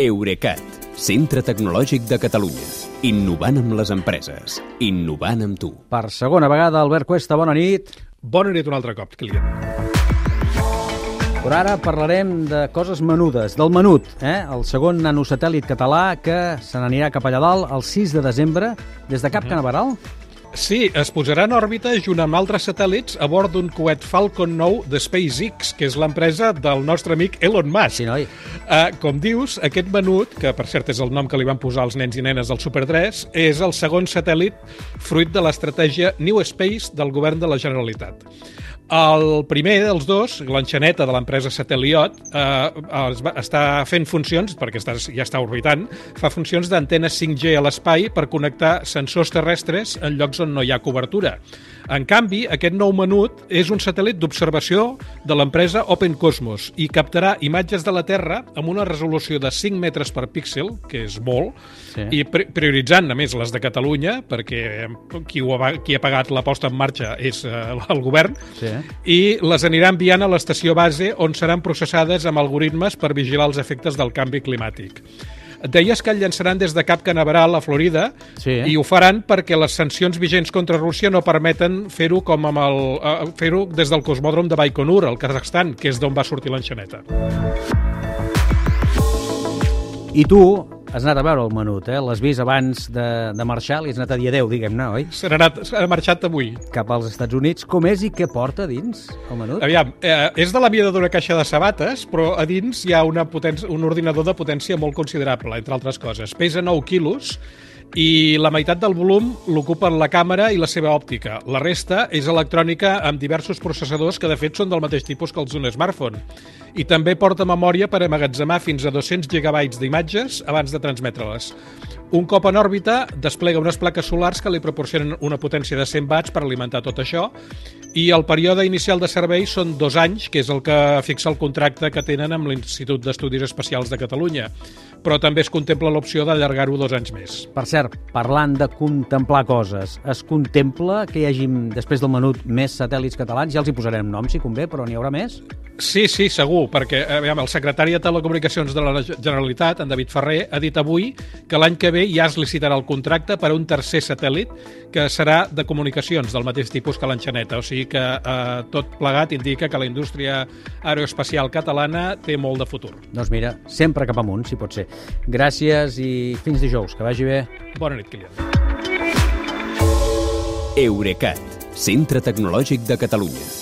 Eurecat, centre tecnològic de Catalunya. Innovant amb les empreses. Innovant amb tu. Per segona vegada, Albert Cuesta, bona nit. Bona nit un altre cop, client. Per ara parlarem de coses menudes, del menut, eh? el segon nanosatèl·lit català que se n'anirà cap allà dalt el 6 de desembre des de Cap Canaveral. Sí, es posarà en òrbita junt amb altres satèl·lits a bord d'un coet Falcon 9 de SpaceX, que és l'empresa del nostre amic Elon Musk. Sí, noi. Uh, com dius, aquest menut, que per cert és el nom que li van posar els nens i nenes del Super 3, és el segon satèl·lit fruit de l'estratègia New Space del govern de la Generalitat. El primer dels dos, l'enxaneta de l'empresa Sateliot, eh, es va, està fent funcions, perquè està, ja està orbitant, fa funcions d'antena 5G a l'espai per connectar sensors terrestres en llocs on no hi ha cobertura. En canvi, aquest nou menut és un satèl·lit d'observació de l'empresa Open Cosmos i captarà imatges de la Terra amb una resolució de 5 metres per píxel, que és molt, sí. i prioritzant, a més, les de Catalunya, perquè qui, ho ha, qui ha pagat la posta en marxa és eh, el govern, sí. i les anirà enviant a l'estació base on seran processades amb algoritmes per vigilar els efectes del canvi climàtic. Deies que el llançaran des de Cap Canaveral, a Florida, sí. i ho faran perquè les sancions vigents contra Rússia no permeten fer-ho com amb el uh, fer-ho des del cosmòdrom de Baikonur, al Kazakhstan, que és d'on va sortir l'enxaneta. I tu, Has anat a veure el menut, eh? L'has vist abans de, de marxar, li has anat a dir adeu, diguem-ne, oi? Se n'ha marxat avui. Cap als Estats Units. Com és i què porta dins el menut? Aviam, eh, és de la mida d'una caixa de sabates, però a dins hi ha una potència, un ordinador de potència molt considerable, entre altres coses. Pesa 9 quilos i la meitat del volum l'ocupen la càmera i la seva òptica. La resta és electrònica amb diversos processadors que de fet són del mateix tipus que els d'un smartphone. I també porta memòria per amagatzemar fins a 200 gigabytes d'imatges abans de transmetre-les. Un cop en òrbita, desplega unes plaques solars que li proporcionen una potència de 100 watts per alimentar tot això i el període inicial de servei són dos anys, que és el que fixa el contracte que tenen amb l'Institut d'Estudis Especials de Catalunya, però també es contempla l'opció d'allargar-ho dos anys més. Per cert, parlant de contemplar coses, es contempla que hi hagi, després del menut, més satèl·lits catalans? Ja els hi posarem nom, si convé, però n'hi haurà més? Sí, sí, segur, perquè aviam, el secretari de Telecomunicacions de la Generalitat, en David Ferrer, ha dit avui que l'any que ve ja es licitarà el contracte per a un tercer satèl·lit que serà de comunicacions del mateix tipus que l'enxaneta. O sigui que eh, tot plegat indica que la indústria aeroespacial catalana té molt de futur. Doncs mira, sempre cap amunt, si pot ser. Gràcies i fins dijous. Que vagi bé. Bona nit, Kilian. Eurecat, centre tecnològic de Catalunya.